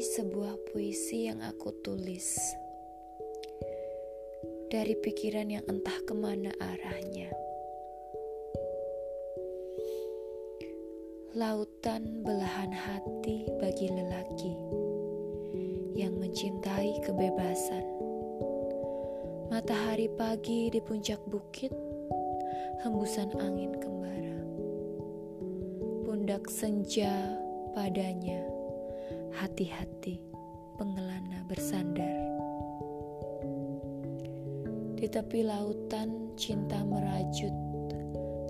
Sebuah puisi yang aku tulis dari pikiran yang entah ke mana arahnya. Lautan belahan hati bagi lelaki yang mencintai kebebasan. Matahari pagi di puncak bukit, hembusan angin kembara. Pundak senja padanya, hati-hati pengelana bersandar. Di tepi lautan cinta merajut,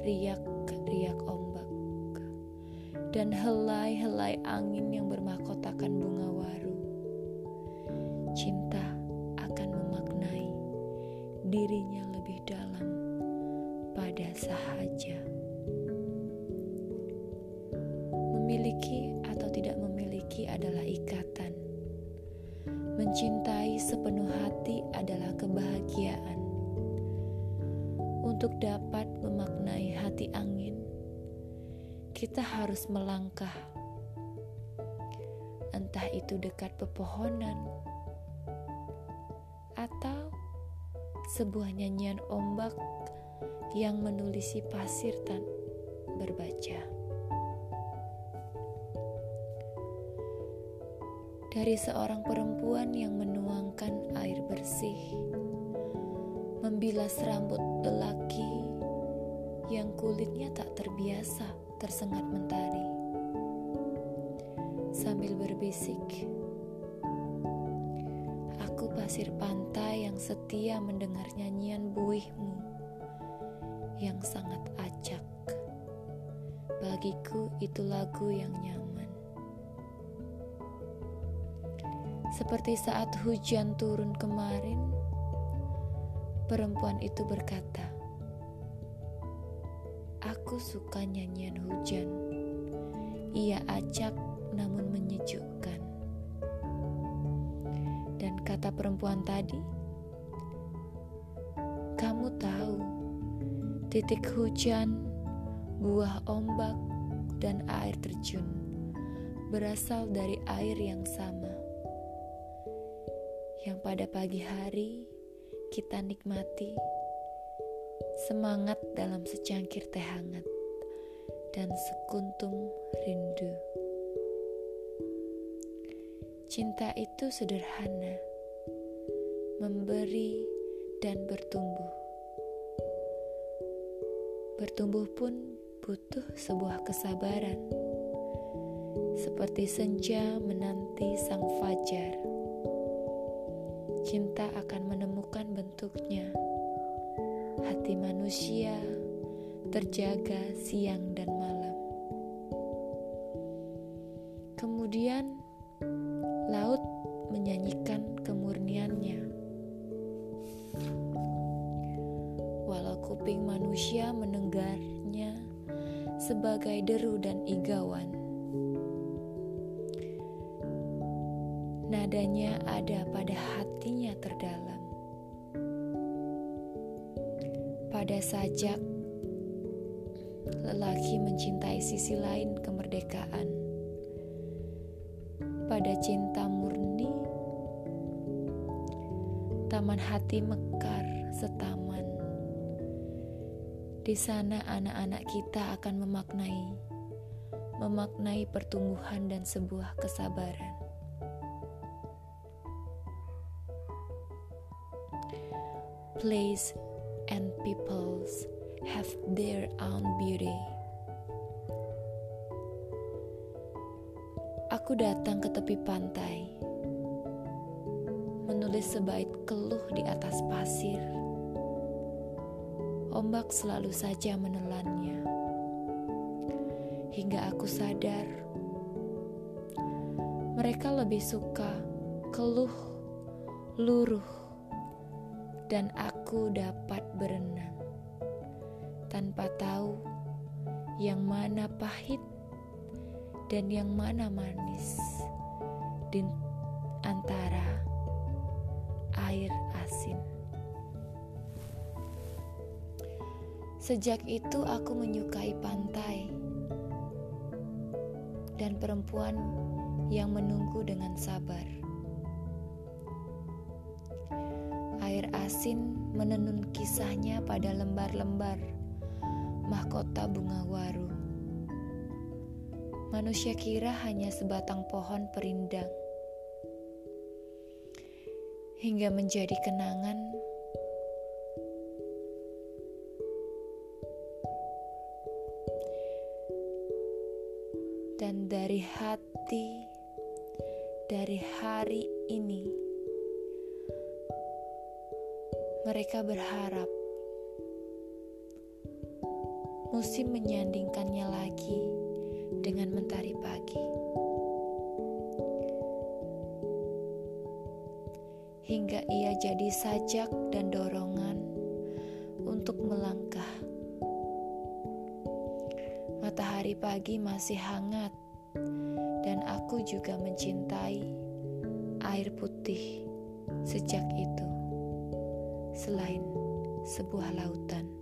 riak-riak ombak, dan helai-helai angin yang bermahkotakan bunga waru. Cinta akan memaknai dirinya lebih dalam pada sahaja. Mencintai sepenuh hati adalah kebahagiaan. Untuk dapat memaknai hati angin, kita harus melangkah. Entah itu dekat pepohonan atau sebuah nyanyian ombak yang menulisi pasir tan berbaca. Dari seorang perempuan yang menuangkan air bersih, membilas rambut lelaki yang kulitnya tak terbiasa tersengat mentari. Sambil berbisik, aku pasir pantai yang setia mendengar nyanyian buihmu yang sangat acak. Bagiku itu lagu yang nyaman. Seperti saat hujan turun kemarin, perempuan itu berkata, "Aku suka nyanyian hujan. Ia acak namun menyejukkan." Dan kata perempuan tadi, "Kamu tahu, titik hujan, buah ombak, dan air terjun berasal dari air yang sama." Yang pada pagi hari kita nikmati semangat dalam secangkir teh hangat dan sekuntum rindu. Cinta itu sederhana, memberi dan bertumbuh. Bertumbuh pun butuh sebuah kesabaran, seperti senja menanti sang fajar cinta akan menemukan bentuknya. Hati manusia terjaga siang dan malam. Kemudian laut menyanyikan kemurniannya. Walau kuping manusia menenggarnya sebagai deru dan igawan. Nadanya ada pada hatinya terdalam. Pada sajak, lelaki mencintai sisi lain kemerdekaan. Pada cinta murni, taman hati mekar setaman. Di sana anak-anak kita akan memaknai, memaknai pertumbuhan dan sebuah kesabaran. Place and peoples have their own beauty. Aku datang ke tepi pantai, menulis sebaik keluh di atas pasir. Ombak selalu saja menelannya, hingga aku sadar mereka lebih suka keluh, luruh, dan aku dapat berenang tanpa tahu yang mana pahit dan yang mana manis di antara air asin. Sejak itu aku menyukai pantai dan perempuan yang menunggu dengan sabar. Asin menenun kisahnya pada lembar-lembar mahkota bunga waru. Manusia kira hanya sebatang pohon perindang. Hingga menjadi kenangan dan dari hati, dari hari ini, mereka berharap musim menyandingkannya lagi dengan mentari pagi. Hingga ia jadi sajak dan dorongan untuk melangkah Matahari pagi masih hangat, dan aku juga mencintai air putih sejak itu, selain sebuah lautan.